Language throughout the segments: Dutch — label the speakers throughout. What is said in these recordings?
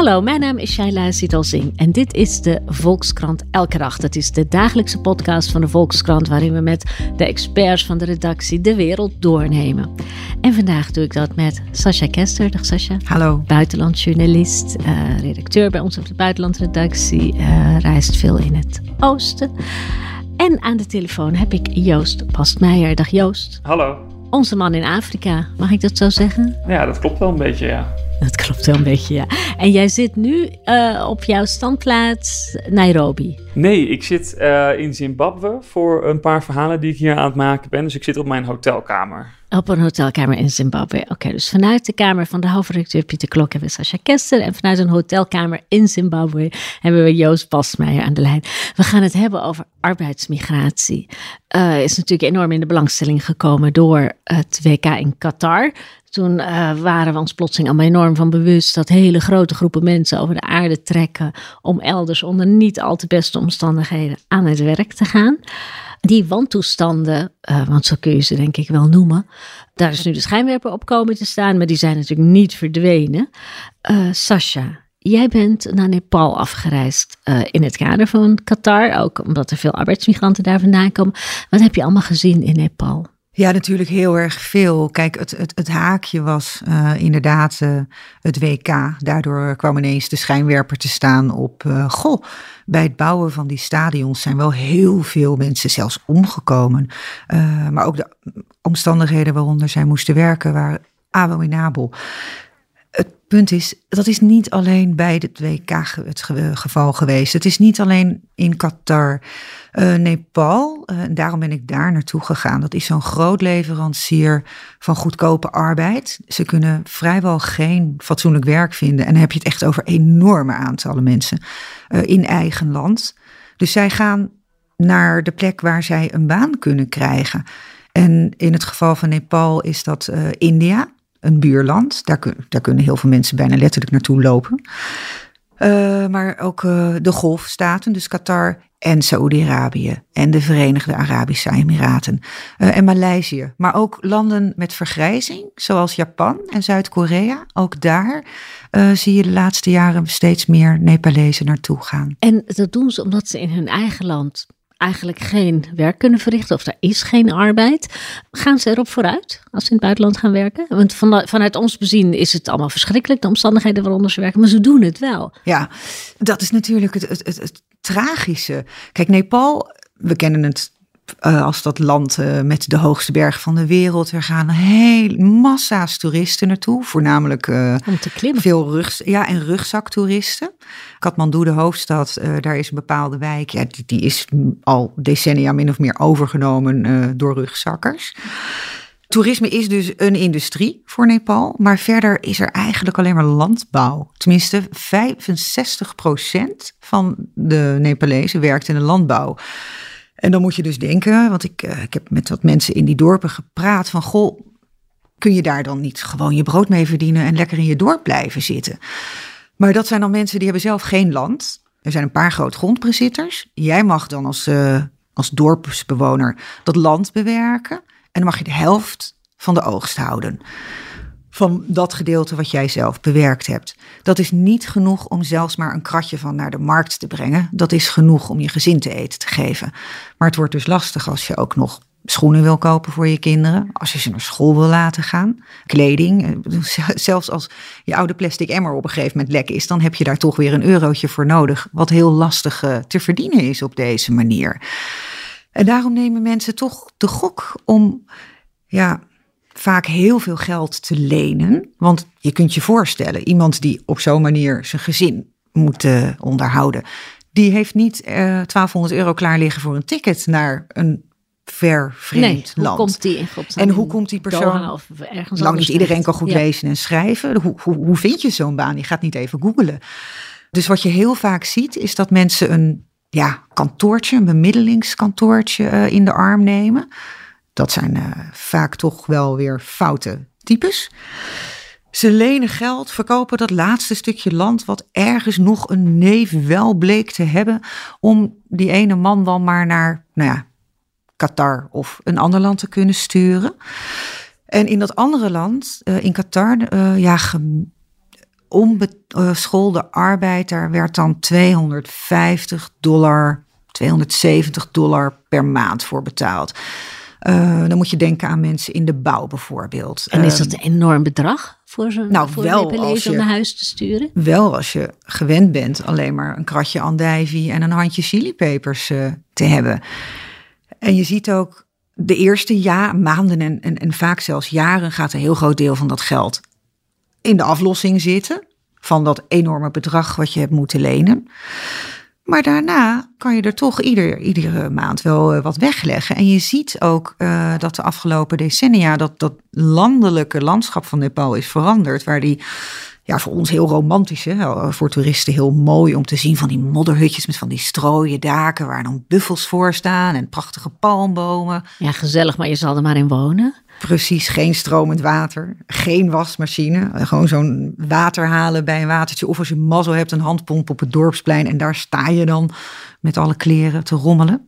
Speaker 1: Hallo, mijn naam is Shaila Sitalsing en dit is de Volkskrant Elke Dag. Dat is de dagelijkse podcast van de Volkskrant waarin we met de experts van de redactie de wereld doornemen. En vandaag doe ik dat met Sascha Kester. Dag Sascha.
Speaker 2: Hallo.
Speaker 1: Buitenlandjournalist, uh, redacteur bij ons op de buitenlandredactie, uh, reist veel in het oosten. En aan de telefoon heb ik Joost Pastmeijer. Dag Joost.
Speaker 3: Hallo.
Speaker 1: Onze man in Afrika, mag ik dat zo zeggen?
Speaker 3: Ja, dat klopt wel een beetje, ja.
Speaker 1: Dat klopt wel een beetje, ja. En jij zit nu uh, op jouw standplaats Nairobi.
Speaker 3: Nee, ik zit uh, in Zimbabwe voor een paar verhalen die ik hier aan het maken ben. Dus ik zit op mijn hotelkamer.
Speaker 1: Op een hotelkamer in Zimbabwe. Oké, dus vanuit de kamer van de hoofdredacteur Pieter Klok hebben we Sascha Kester. En vanuit een hotelkamer in Zimbabwe hebben we Joost Pasmeijer aan de lijn. We gaan het hebben over arbeidsmigratie. Uh, is natuurlijk enorm in de belangstelling gekomen door het WK in Qatar. Toen uh, waren we ons plotseling allemaal enorm van bewust dat hele grote groepen mensen over de aarde trekken om elders onder niet al te beste omstandigheden aan het werk te gaan. Die wantoestanden, uh, want zo kun je ze denk ik wel noemen, daar is nu de schijnwerper op komen te staan, maar die zijn natuurlijk niet verdwenen. Uh, Sascha, jij bent naar Nepal afgereisd uh, in het kader van Qatar, ook omdat er veel arbeidsmigranten daar vandaan komen. Wat heb je allemaal gezien in Nepal?
Speaker 2: Ja, natuurlijk heel erg veel. Kijk, het, het, het haakje was uh, inderdaad uh, het WK. Daardoor kwam ineens de schijnwerper te staan op. Uh, goh, bij het bouwen van die stadions zijn wel heel veel mensen zelfs omgekomen. maar ook de omstandigheden waaronder zij moesten werken waren abominabel. Het punt is, dat is niet alleen bij het WK het geval geweest. Het is niet alleen in Qatar. Uh, Nepal, en daarom ben ik daar naartoe gegaan. Dat is zo'n groot leverancier van goedkope arbeid. Ze kunnen vrijwel geen fatsoenlijk werk vinden. En dan heb je het echt over enorme aantallen mensen uh, in eigen land. Dus zij gaan naar de plek waar zij een baan kunnen krijgen. En in het geval van Nepal is dat India, een buurland. Daar, kun, daar kunnen heel veel mensen bijna letterlijk naartoe lopen. Uh, maar ook uh, de golfstaten, dus Qatar en Saoedi-Arabië en de Verenigde Arabische Emiraten uh, en Maleisië. Maar ook landen met vergrijzing, zoals Japan en Zuid-Korea. Ook daar zie je de laatste jaren steeds meer Nepalezen naartoe gaan.
Speaker 1: En dat doen ze omdat ze in hun eigen land eigenlijk geen werk kunnen verrichten of er is geen arbeid. Gaan ze erop vooruit als ze in het buitenland gaan werken? Want van, vanuit ons bezien is het allemaal verschrikkelijk, de omstandigheden waaronder ze werken, maar ze doen het wel.
Speaker 2: Ja, dat is natuurlijk het, het, het, het tragische. Kijk, Nepal, we kennen het uh, als dat land uh, met de hoogste berg van de wereld. Er gaan heel massa's toeristen naartoe, voornamelijk uh,
Speaker 1: om te klimmen.
Speaker 2: veel rug, ja, en rugzaktoeristen. Kathmandu, de hoofdstad, daar is een bepaalde wijk. Ja, die, die, is al decennia min of meer overgenomen door rugzakkers. Toerisme is dus een industrie voor Nepal, maar verder is er eigenlijk alleen maar landbouw. Tenminste, 65% van de Nepalezen werkt in de landbouw. En dan moet je dus denken, want ik, uh, ik heb met wat mensen in die dorpen gepraat van goh, kun je daar dan niet gewoon je brood mee verdienen en lekker in je dorp blijven zitten? Maar dat zijn dan mensen die hebben zelf geen land. Er zijn een paar groot grondbezitters. Jij mag dan als, uh, als dorpsbewoner dat land bewerken en dan mag je de helft van de oogst houden van dat gedeelte wat jij zelf bewerkt hebt. Dat is niet genoeg om zelfs maar een kratje van naar de markt te brengen. Dat is genoeg om je gezin te eten te geven. Maar het wordt dus lastig als je ook nog schoenen wil kopen voor je kinderen, als je ze naar school wil laten gaan, kleding. Zelfs als je oude plastic emmer op een gegeven moment lek is, dan heb je daar toch weer een eurotje voor nodig, wat heel lastig uh, te verdienen is op deze manier. En daarom nemen mensen toch de gok om ja, vaak heel veel geld te lenen. Want je kunt je voorstellen, iemand die op zo'n manier zijn gezin moet uh, onderhouden, die heeft niet uh, 1200 euro klaar liggen voor een ticket naar een ver vreemd
Speaker 1: nee,
Speaker 2: land.
Speaker 1: Hoe komt die in?
Speaker 2: En hoe komt die persoon?
Speaker 1: Of ergens
Speaker 2: Lang niet iedereen kan goed ja. lezen en schrijven. Hoe, hoe, hoe vind je zo'n baan? Je gaat niet even googelen. Dus wat je heel vaak ziet, is dat mensen een ja, kantoortje, een bemiddelingskantoortje uh, in de arm nemen dat zijn uh, vaak toch wel weer foute types. Ze lenen geld, verkopen dat laatste stukje land wat ergens nog een neef wel bleek te hebben, om die ene man dan maar naar, nou ja, Qatar of een ander land te kunnen sturen. En in dat andere land, uh, in Qatar, uh, ja, onbeschoolde arbeid, daar werd dan 250 dollar, 270 dollar per maand voor betaald. Uh, dan moet je denken aan mensen in de bouw bijvoorbeeld.
Speaker 1: En is dat een enorm bedrag voor zo'n nou, voor wel als je, naar huis te sturen?
Speaker 2: Wel als je gewend bent alleen maar een kratje andijvie en een handje chilipepers uh, te hebben. En je ziet ook de eerste ja, maanden en, en, en vaak zelfs jaren gaat een heel groot deel van dat geld in de aflossing zitten. Van dat enorme bedrag wat je hebt moeten lenen. Maar daarna kan je er toch ieder, iedere maand wel uh, wat wegleggen. En je ziet ook uh, dat de afgelopen decennia dat dat landelijke landschap van Nepal is veranderd. Waar die ja, voor ons heel romantisch, hè? voor toeristen heel mooi om te zien van die modderhutjes met van die strooien daken waar dan buffels voor staan en prachtige palmbomen.
Speaker 1: Ja, gezellig, maar je zal er maar in wonen.
Speaker 2: Precies, geen stromend water, geen wasmachine. Gewoon zo'n water halen bij een watertje. Of als je mazzel hebt, een handpomp op het dorpsplein. En daar sta je dan met alle kleren te rommelen.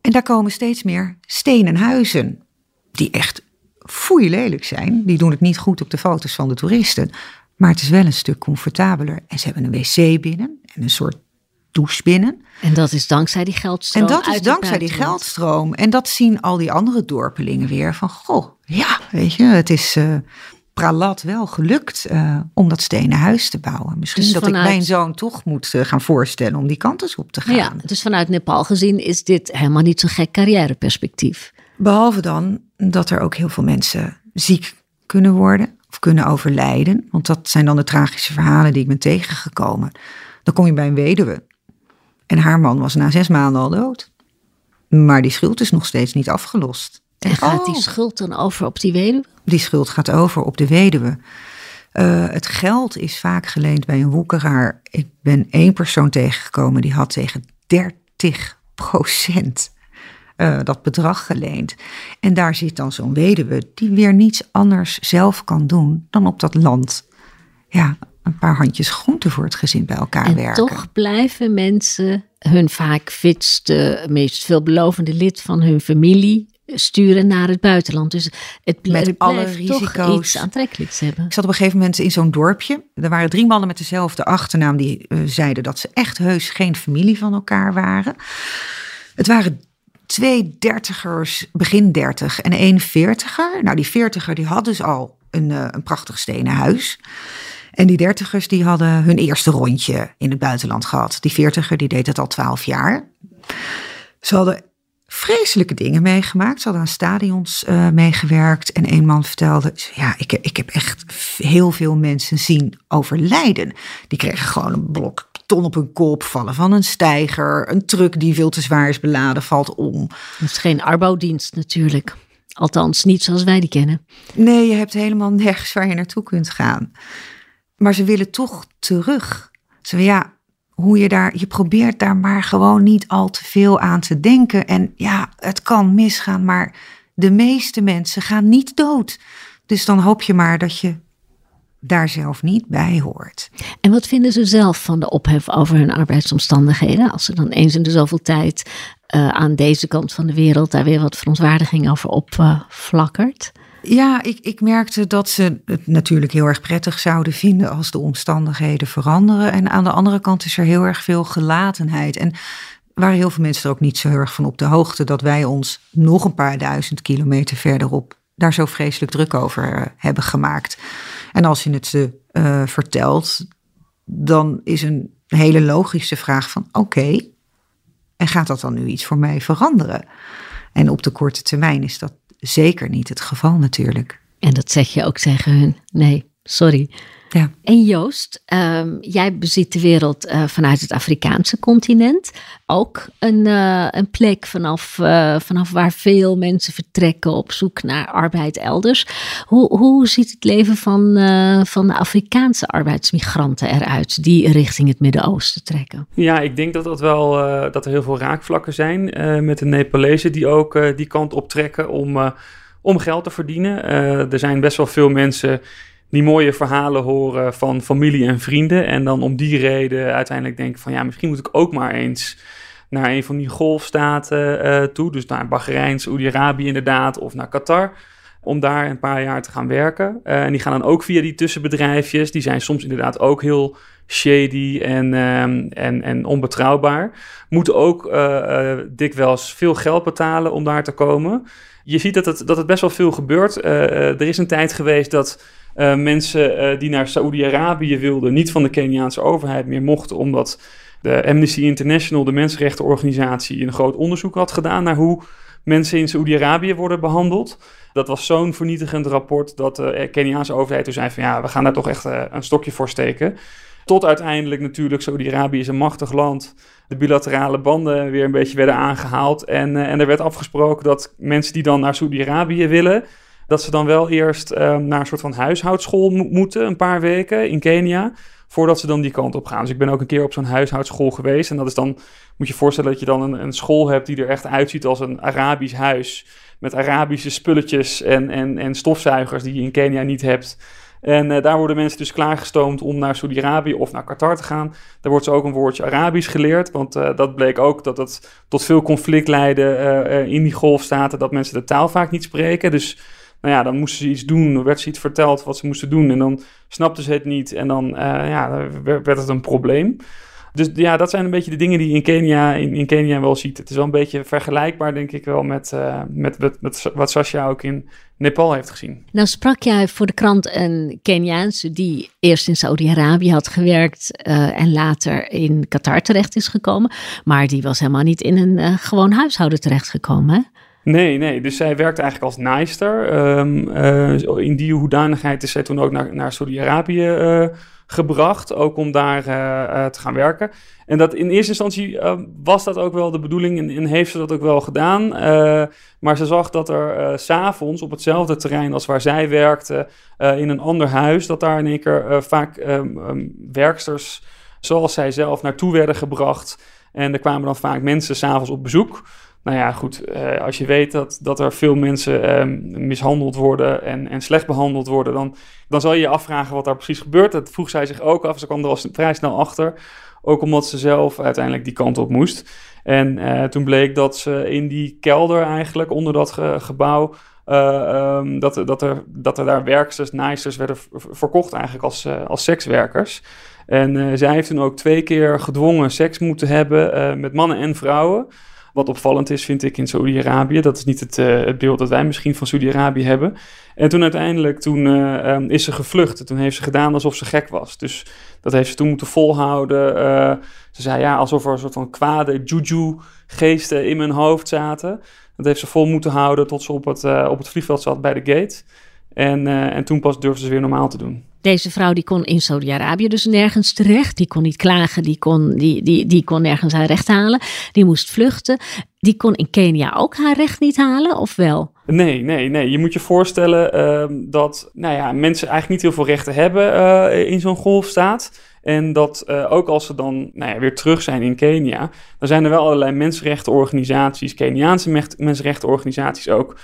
Speaker 2: En daar komen steeds meer stenen huizen. Die echt foei lelijk zijn. Die doen het niet goed op de foto's van de toeristen. Maar het is wel een stuk comfortabeler. En ze hebben een wc binnen en een soort douche binnen.
Speaker 1: En dat is dankzij die geldstroom.
Speaker 2: En dat is dankzij die geldstroom. En dat zien al die andere dorpelingen weer van, goh, ja, weet je, het is uh, pralat wel gelukt uh, om dat stenen huis te bouwen. Misschien dus dat ik mijn zoon toch moet uh, gaan voorstellen om die kant eens op te gaan.
Speaker 1: Ja, dus vanuit Nepal gezien is dit helemaal niet zo'n gek carrièreperspectief.
Speaker 2: Behalve dan dat er ook heel veel mensen ziek kunnen worden of kunnen overlijden. Want dat zijn dan de tragische verhalen die ik ben tegengekomen. Dan kom je bij een weduwe. En haar man was na zes maanden al dood. Maar die schuld is nog steeds niet afgelost.
Speaker 1: En gaat die oh. schuld dan over op die weduwe?
Speaker 2: Die schuld gaat over op de weduwe. Uh, het geld is vaak geleend bij een woekeraar. Ik ben één persoon tegengekomen die had tegen 30 procent uh, dat bedrag geleend. En daar zit dan zo'n weduwe die weer niets anders zelf kan doen dan op dat land ja, een paar handjes groente voor het gezin bij elkaar
Speaker 1: en
Speaker 2: werken.
Speaker 1: Toch blijven mensen hun vaak fitste, meest veelbelovende lid van hun familie sturen naar het buitenland. Dus het, met het alle risico's. toch iets aantrekkelijks hebben.
Speaker 2: Ik zat op een gegeven moment in zo'n dorpje. Er waren drie mannen met dezelfde achternaam die uh, zeiden dat ze echt heus geen familie van elkaar waren. Het waren twee dertigers, begin dertig en één veertiger. Nou, die veertiger die had dus al een, uh, een prachtig stenen huis. En die dertigers die hadden hun eerste rondje in het buitenland gehad. Die veertiger die deed het al twaalf jaar. Ze hadden vreselijke dingen meegemaakt. Ze hadden aan stadions uh, meegewerkt. En een man vertelde, ja, ik, ik heb echt heel veel mensen zien overlijden. Die kregen gewoon een blok ton op hun kop, vallen van een steiger. Een truck die veel te zwaar is beladen, valt om.
Speaker 1: Dat is geen arbouwdienst natuurlijk. Althans, niet zoals wij die kennen.
Speaker 2: Nee, je hebt helemaal nergens waar je naartoe kunt gaan. Maar ze willen toch terug. Ze ja, hoe je daar, je probeert daar maar gewoon niet al te veel aan te denken. En ja, het kan misgaan, maar de meeste mensen gaan niet dood. Dus dan hoop je maar dat je daar zelf niet bij hoort.
Speaker 1: En wat vinden ze zelf van de ophef over hun arbeidsomstandigheden? Als ze dan eens in de zoveel tijd uh, aan deze kant van de wereld daar weer wat verontwaardiging over opflakkert?
Speaker 2: Ja, ik, ik merkte dat ze het natuurlijk heel erg prettig zouden vinden als de omstandigheden veranderen. En aan de andere kant is er heel erg veel gelatenheid. En waren heel veel mensen er ook niet zo heel erg van op de hoogte dat wij ons nog een paar duizend kilometer verderop daar zo vreselijk druk over uh, hebben gemaakt. En als je het ze uh, vertelt, dan is een hele logische vraag van oké, en gaat dat dan nu iets voor mij veranderen? En op de korte termijn is dat zeker niet het geval natuurlijk.
Speaker 1: En dat zeg je ook tegen hun? Nee, sorry.
Speaker 2: Ja.
Speaker 1: En Joost, ehm, jij beziet de wereld eh, vanuit het Afrikaanse continent. Ook een, eh, een plek vanaf, eh, vanaf waar veel mensen vertrekken op zoek naar arbeid elders. Hoe, hoe ziet het leven van, van de Afrikaanse arbeidsmigranten eruit die richting het Midden-Oosten trekken?
Speaker 3: Ja, ik denk dat, dat, wel, dat er heel veel raakvlakken zijn met de Nepalezen die ook die kant op trekken om, om geld te verdienen. er zijn best wel veel mensen die mooie verhalen horen van familie en vrienden. En dan om die reden uiteindelijk denken van ja, misschien moet ik ook maar eens naar een van die golfstaten uh, toe. Dus naar Bahrein, Saoedi-Arabië inderdaad, of naar Qatar. Om daar een paar jaar te gaan werken. Uh, en die gaan dan ook via die tussenbedrijfjes. Die zijn soms inderdaad ook heel shady en, um, en, en onbetrouwbaar. Moeten ook uh, dikwijls veel geld betalen om daar te komen. Je ziet dat het, dat het best wel veel gebeurt. er is een tijd geweest dat uh, mensen uh, die naar Saoedi-Arabië wilden, niet van de Keniaanse overheid meer mochten, omdat de Amnesty International, de mensenrechtenorganisatie, een groot onderzoek had gedaan naar hoe mensen in Saoedi-Arabië worden behandeld. Dat was zo'n vernietigend rapport dat de Keniaanse overheid toen zei van ja, we gaan daar toch echt een stokje voor steken. Tot uiteindelijk natuurlijk, Saudi-Arabië is een machtig land. De bilaterale banden weer een beetje werden aangehaald. En, en er werd afgesproken dat mensen die dan naar Saudi-Arabië willen, dat ze dan wel eerst um, naar een soort van huishoudschool moeten, een paar weken in Kenia, voordat ze dan die kant op gaan. Dus ik ben ook een keer op zo'n huishoudschool geweest. En dat is dan, moet je voorstellen dat je dan een, een school hebt die er echt uitziet als een Arabisch huis. Met Arabische spulletjes en, en, en stofzuigers die je in Kenia niet hebt. En uh, daar worden mensen dus klaargestoomd om naar Saudi-Arabië of naar Qatar te gaan. Daar wordt ze ook een woordje Arabisch geleerd. Want uh, dat bleek ook dat het tot veel conflict leidde uh, in die golfstaten. Dat mensen de taal vaak niet spreken. Dus nou ja, dan moesten ze iets doen, er werd ze iets verteld wat ze moesten doen en dan snapten ze het niet en dan uh, ja, werd het een probleem. Dus ja, dat zijn een beetje de dingen die je in Kenia, in, Kenia wel ziet. Het is wel een beetje vergelijkbaar, denk ik wel, met, uh, met, wat Sascha ook in Nepal heeft gezien.
Speaker 1: Nou sprak jij voor de krant een Keniaanse die eerst in Saudi-Arabië had gewerkt uh, en later in Qatar terecht is gekomen. Maar die was helemaal niet in een gewoon huishouden terechtgekomen, hè?
Speaker 3: Nee, nee. Dus zij werkte eigenlijk als naaister. Um, uh, in die hoedanigheid is zij toen ook naar, naar Saudi-Arabië uh, gebracht. Ook om daar uh, te gaan werken. En dat in eerste instantie was dat ook wel de bedoeling en, en heeft ze dat ook wel gedaan. maar ze zag dat er s s'avonds op hetzelfde terrein als waar zij werkte, in een ander huis, dat daar in één keer vaak um, um, werksters zoals zij zelf naartoe werden gebracht. En er kwamen dan vaak mensen s'avonds op bezoek. Nou ja, goed, uh, als je weet dat, dat er veel mensen um, mishandeld worden en, en slecht behandeld worden, dan, dan zal je je afvragen wat daar precies gebeurt. Dat vroeg zij zich ook af. Ze kwam er al vrij snel achter. Ook omdat ze zelf uiteindelijk die kant op moest. En uh, toen bleek dat ze in die kelder eigenlijk, onder dat ge gebouw, uh, um, dat, dat, er, dat er daar werksters, naaisters werden verkocht eigenlijk als, als sekswerkers. En zij heeft toen ook twee keer gedwongen seks moeten hebben met mannen en vrouwen. Wat opvallend is, vind ik, in Saudi-Arabië. Dat is niet het, uh, het, beeld dat wij misschien van Saudi-Arabië hebben. En toen uiteindelijk, toen uh, um, is ze gevlucht. Toen heeft ze gedaan alsof ze gek was. Dus dat heeft ze toen moeten volhouden. Uh, ze zei ja, alsof er een soort van kwade juju-geesten in mijn hoofd zaten. Dat heeft ze vol moeten houden tot ze op het, op het vliegveld zat bij de gate. En, en toen pas durfde ze weer normaal te doen.
Speaker 1: Deze vrouw die kon in Saudi-Arabië dus nergens terecht. Die kon niet klagen, die kon, die, die, die kon nergens haar recht halen. Die moest vluchten. Die kon in Kenia ook haar recht niet halen, of wel?
Speaker 3: Nee, nee, nee. Je moet je voorstellen uh, dat nou ja, mensen eigenlijk niet heel veel rechten hebben uh, in zo'n golfstaat. En dat uh, ook als ze dan nou ja, weer terug zijn in Kenia, dan zijn er wel allerlei mensenrechtenorganisaties, Keniaanse mensenrechtenorganisaties ook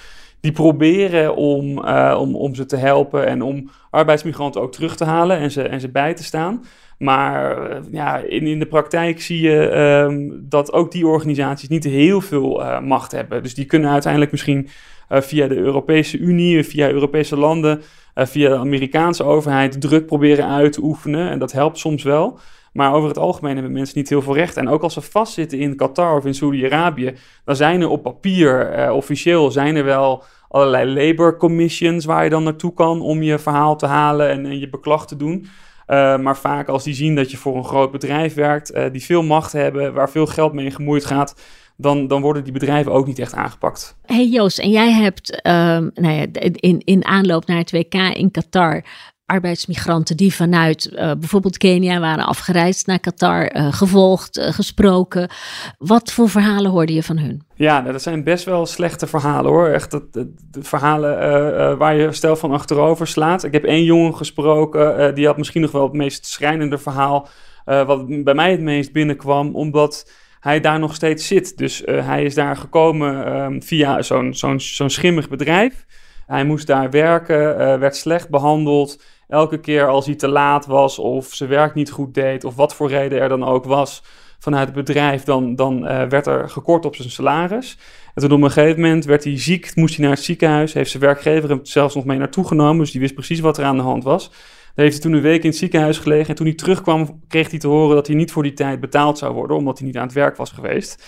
Speaker 3: die proberen om, uh, om, om ze te helpen en om arbeidsmigranten ook terug te halen en ze, en ze bij te staan. Maar uh, ja, in, in de praktijk zie je um, dat ook die organisaties niet heel veel uh, macht hebben. Dus die kunnen uiteindelijk misschien via de Europese Unie, via Europese landen, via de Amerikaanse overheid druk proberen uit te oefenen. En dat helpt soms wel. Maar over het algemeen hebben mensen niet heel veel recht. En ook als ze vastzitten in Qatar of in Saudi-Arabië, dan zijn er op papier, uh, officieel, zijn er wel allerlei labor commissions waar je dan naartoe kan om je verhaal te halen en, je beklag te doen. Uh, maar vaak als die zien dat je voor een groot bedrijf werkt, uh, die veel macht hebben, waar veel geld mee gemoeid gaat, dan, dan worden die bedrijven ook niet echt aangepakt.
Speaker 1: Hey Joost, en jij hebt um, nou ja, in, in aanloop naar het WK in Qatar arbeidsmigranten die vanuit uh, bijvoorbeeld Kenia waren afgereisd naar Qatar, uh, gevolgd, uh, gesproken. Wat voor verhalen hoorde je van hun?
Speaker 3: Ja, nou, dat zijn best wel slechte verhalen hoor. Echt de, verhalen waar je stel van achterover slaat. Ik heb één jongen gesproken, die had misschien nog wel het meest schrijnende verhaal. wat bij mij het meest binnenkwam, omdat hij daar nog steeds zit. Dus hij is daar gekomen um, via zo'n zo'n zo'n schimmig bedrijf. Hij moest daar werken, werd slecht behandeld elke keer als hij te laat was of zijn werk niet goed deed of wat voor reden er dan ook was vanuit het bedrijf, dan, dan uh, werd er gekort op zijn salaris. En toen op een gegeven moment werd hij ziek, moest hij naar het ziekenhuis, heeft zijn werkgever hem zelfs nog mee naartoe genomen, dus die wist precies wat er aan de hand was. Daar heeft hij toen een week in het ziekenhuis gelegen en toen hij terugkwam kreeg hij te horen dat hij niet voor die tijd betaald zou worden, omdat hij niet aan het werk was geweest.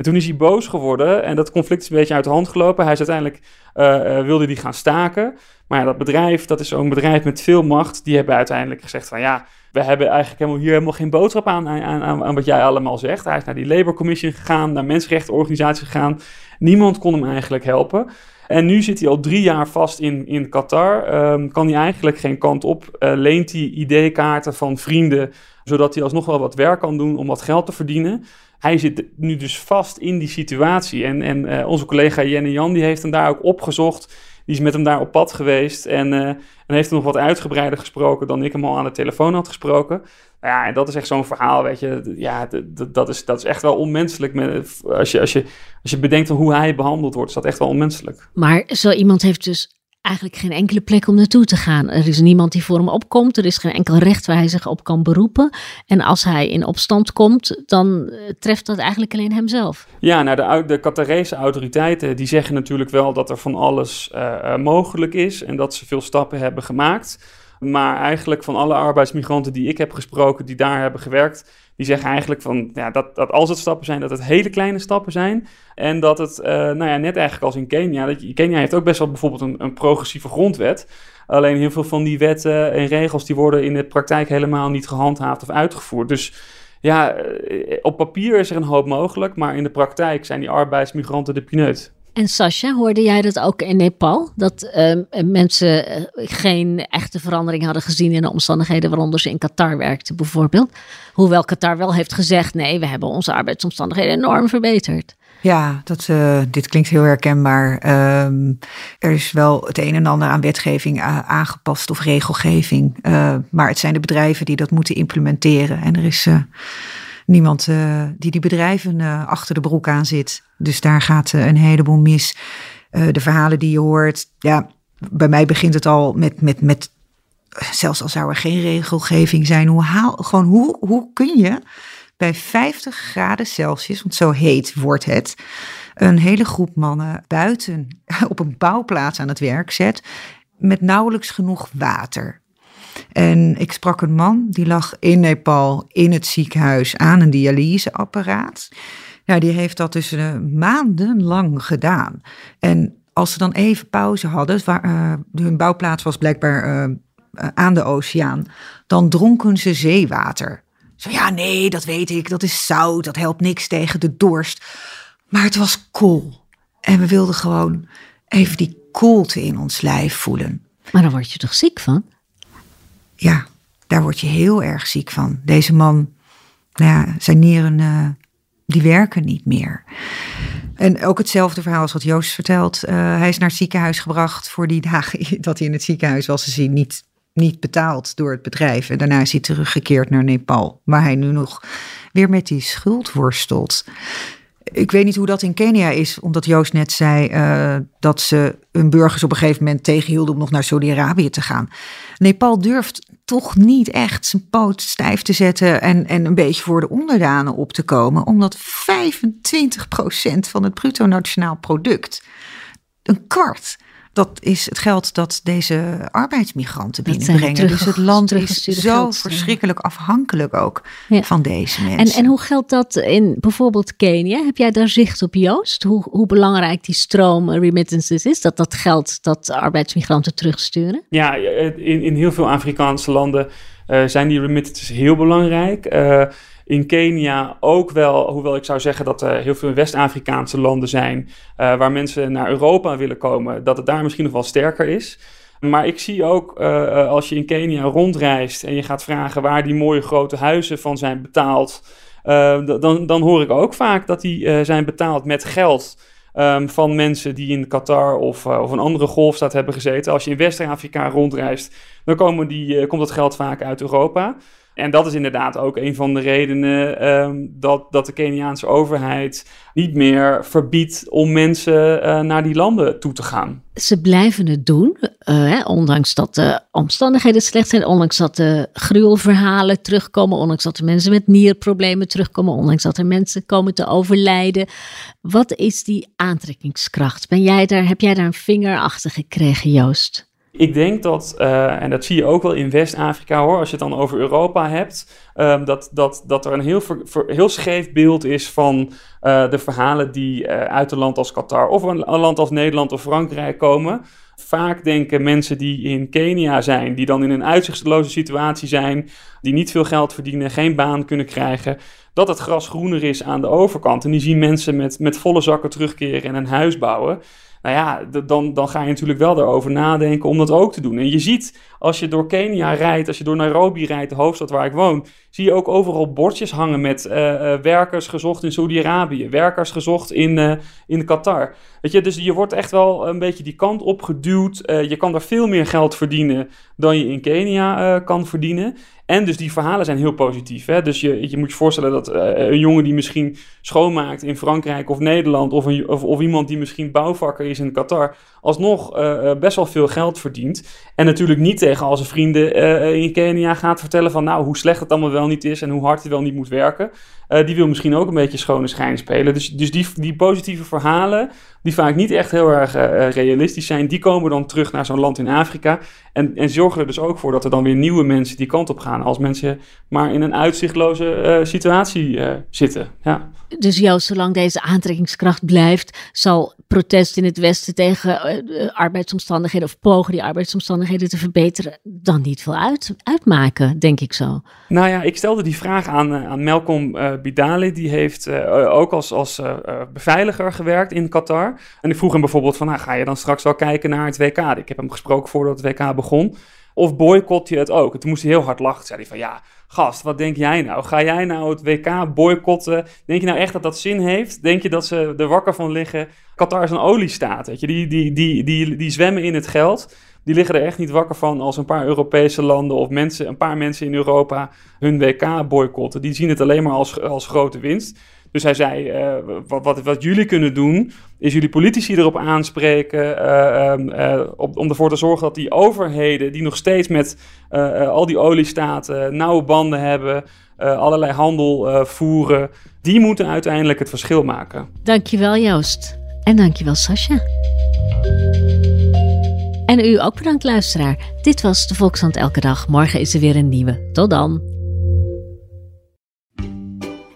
Speaker 3: En toen is hij boos geworden en dat conflict is een beetje uit de hand gelopen. Hij is uiteindelijk, uh, uh, wilde die gaan staken. Maar ja, dat bedrijf, dat is zo'n bedrijf met veel macht, die hebben uiteindelijk gezegd van ja, we hebben eigenlijk helemaal hier helemaal geen boodschap aan, aan, aan, wat jij allemaal zegt. Hij is naar die Labour Commission gegaan, naar mensenrechtenorganisaties gegaan. Niemand kon hem eigenlijk helpen. En nu zit hij al drie jaar vast in, in Qatar. Um, kan hij eigenlijk geen kant op. Uh, leent hij ID-kaarten van vrienden, zodat hij alsnog wel wat werk kan doen om wat geld te verdienen. Hij zit nu dus vast in die situatie. En, en uh, onze collega Jenne Jan die heeft hem daar ook opgezocht. Die is met hem daar op pad geweest en, uh, en heeft hem nog wat uitgebreider gesproken dan ik hem al aan de telefoon had gesproken. Ja, en dat is echt zo'n verhaal, weet je. Ja, dat is, dat is echt wel onmenselijk. Met, als, je, als, je, als je bedenkt hoe hij behandeld wordt, is dat echt wel onmenselijk.
Speaker 1: Maar zo iemand heeft dus eigenlijk geen enkele plek om naartoe te gaan. Er is niemand die voor hem opkomt. Er is geen enkel recht waar hij zich op kan beroepen. En als hij in opstand komt, dan eh, treft dat eigenlijk alleen hemzelf.
Speaker 3: Ja, nou de, de Qatarese autoriteiten die zeggen natuurlijk wel dat er van alles uh, mogelijk is en dat ze veel stappen hebben gemaakt. Maar eigenlijk van alle arbeidsmigranten die ik heb gesproken, die daar hebben gewerkt, die zeggen eigenlijk van, ja, dat, dat als het stappen zijn, dat het hele kleine stappen zijn. En dat het, uh, nou ja, net eigenlijk als in Kenia. Dat, Kenia heeft ook best wel bijvoorbeeld een, een progressieve grondwet. Alleen heel veel van die wetten en regels die worden in de praktijk helemaal niet gehandhaafd of uitgevoerd. Dus ja, eh, op papier is er een hoop mogelijk, maar in de praktijk zijn die arbeidsmigranten de pineut.
Speaker 1: En Sascha, hoorde jij dat ook in Nepal? Dat uh, mensen geen echte verandering hadden gezien in de omstandigheden waaronder ze in Qatar werkten, bijvoorbeeld. Hoewel Qatar wel heeft gezegd: nee, we hebben onze arbeidsomstandigheden enorm verbeterd.
Speaker 2: Ja, dat, uh, dit klinkt heel herkenbaar. Um, er is wel het een en ander aan wetgeving aangepast of regelgeving. Maar het zijn de bedrijven die dat moeten implementeren. En er is niemand uh, die die bedrijven uh, achter de broek aan zit. Dus daar gaat uh, een heleboel mis. de verhalen die je hoort, ja, bij mij begint het al met, met, met zelfs al zou er geen regelgeving zijn, hoe, haal, gewoon hoe, hoe kun je bij 50 graden Celsius, want zo heet wordt het, een hele groep mannen buiten op een bouwplaats aan het werk zet met nauwelijks genoeg water. En ik sprak een man die lag in Nepal in het ziekenhuis aan een dialyseapparaat. Ja, die heeft dat dus uh, maandenlang gedaan. En als ze dan even pauze hadden, waar, uh, hun bouwplaats was blijkbaar uh, aan de oceaan, dan dronken ze zeewater. Zo ja, nee, dat weet ik, dat is zout, dat helpt niks tegen de dorst. Maar het was koel. En we wilden gewoon even die koelte in ons lijf voelen.
Speaker 1: Maar dan word je toch ziek van?
Speaker 2: Ja, daar word je heel erg ziek van. Deze man, nou ja, zijn nieren, uh, die werken niet meer. En ook hetzelfde verhaal als wat Joost vertelt. Uh, hij is naar het ziekenhuis gebracht voor die dagen dat hij in het ziekenhuis was. Ze zien niet, niet betaald door het bedrijf. En daarna is hij teruggekeerd naar Nepal. Waar hij nu nog weer met die schuld worstelt. Ik weet niet hoe dat in Kenia is, omdat Joost net zei uh, dat ze hun burgers op een gegeven moment tegenhielden om nog naar Saudi-Arabië te gaan. Nepal durft toch niet echt zijn poot stijf te zetten en, en een beetje voor de onderdanen op te komen, omdat 25% van het bruto nationaal product, een kwart, dat is het geld dat deze arbeidsmigranten binnenbrengen. dus het land is zo verschrikkelijk afhankelijk ook van deze mensen.
Speaker 1: En, en hoe geldt dat in bijvoorbeeld Kenia? Heb jij daar zicht op, Joost? Hoe, hoe belangrijk die stroom remittances is? Dat dat geld dat arbeidsmigranten terugsturen?
Speaker 3: Ja, in, in heel veel Afrikaanse landen uh, zijn die remittances heel belangrijk. Uh, in Kenia ook wel, hoewel ik zou zeggen dat er heel veel West-Afrikaanse landen zijn uh, waar mensen naar Europa willen komen, dat het daar misschien nog wel sterker is. Maar ik zie ook als je in Kenia rondreist en je gaat vragen waar die mooie grote huizen van zijn betaald, dan, dan hoor ik ook vaak dat die zijn betaald met geld Ehm, van mensen die in Qatar of, of een andere golfstaat hebben gezeten. Als je in West-Afrika rondreist, dan komen die, komt dat geld vaak uit Europa. En dat is inderdaad ook een van de redenen um, dat, dat de Keniaanse overheid niet meer verbiedt om mensen uh, naar die landen toe te gaan.
Speaker 1: Ze blijven het doen, uh, ondanks dat de omstandigheden slecht zijn, ondanks dat de gruwelverhalen terugkomen, ondanks dat er mensen met nierproblemen terugkomen, ondanks dat er mensen komen te overlijden. Wat is die aantrekkingskracht? Ben jij daar, heb jij daar een vinger achter gekregen, Joost?
Speaker 3: Ik denk dat, uh, en dat zie je ook wel in West-Afrika hoor, als je het dan over Europa hebt, um, dat, dat, dat er een heel, heel scheef beeld is van uh, de verhalen die uh, uit een land als Qatar of een, een, land als Nederland of Frankrijk komen. Vaak denken mensen die in Kenia zijn, die dan in een uitzichtloze situatie zijn, die niet veel geld verdienen, geen baan kunnen krijgen, dat het gras groener is aan de overkant. En die zien mensen met, met volle zakken terugkeren en een huis bouwen. Nou ja, dan, dan ga je natuurlijk wel daarover nadenken om dat ook te doen. En je ziet, als je door Kenia rijdt, als je door Nairobi rijdt, de hoofdstad waar ik woon, zie je ook overal bordjes hangen met uh, werkers gezocht in Saudi-Arabië, werkers gezocht in, uh, in Qatar. Weet je, dus je wordt echt wel een beetje die kant op geduwd. je kan daar veel meer geld verdienen dan je in Kenia kan verdienen. En dus die verhalen zijn heel positief. Hè? Dus je, je moet je voorstellen dat uh, een jongen die misschien schoonmaakt in Frankrijk of Nederland, of, een, of, of iemand die misschien bouwvakker is in Qatar, alsnog uh, best wel veel geld verdient. En natuurlijk niet tegen al zijn vrienden in Kenia gaat vertellen van nou hoe slecht het allemaal wel niet is en hoe hard hij wel niet moet werken. die wil misschien ook een beetje schone schijn spelen. Dus, dus die, die positieve verhalen, die vaak niet echt heel erg realistisch zijn, die komen dan terug naar zo'n land in Afrika. En, en zorgen er dus ook voor dat er dan weer nieuwe mensen die kant op gaan. Als mensen maar in een uitzichtloze situatie zitten. Ja.
Speaker 1: Dus jou, zolang deze aantrekkingskracht blijft, zal protest in het Westen tegen uh, arbeidsomstandigheden of pogen die arbeidsomstandigheden te verbeteren dan niet veel uit, uitmaken, denk ik zo.
Speaker 3: Nou ja, ik stelde die vraag aan, uh, aan Malcolm Bidali, die heeft ook als, als beveiliger gewerkt in Qatar. En ik vroeg hem bijvoorbeeld van, nou, ga je dan straks wel kijken naar het WK? Ik heb hem gesproken voordat het WK begon. Of boycott je het ook? En toen moest hij heel hard lachen. Zei hij van ja, gast, wat denk jij nou? Ga jij nou het WK boycotten? Denk je nou echt dat dat zin heeft? Denk je dat ze er wakker van liggen? Qatar is een oliestaat, weet je. Die, die, die, die, die zwemmen in het geld. Die liggen er echt niet wakker van als een paar Europese landen of mensen, een paar mensen in Europa hun WK boycotten. Die zien het alleen maar als, als grote winst. Dus hij zei, uh, wat, wat, jullie kunnen doen, is jullie politici erop aanspreken uh, uh, op, om ervoor te zorgen dat die overheden, die nog steeds met al die oliestaten nauwe banden hebben, allerlei handel voeren, die moeten uiteindelijk het verschil maken.
Speaker 1: Dankjewel Joost. En dankjewel Sascha. En u ook bedankt luisteraar. Dit was de Volkshand Elke Dag. Morgen is er weer een nieuwe. Tot dan.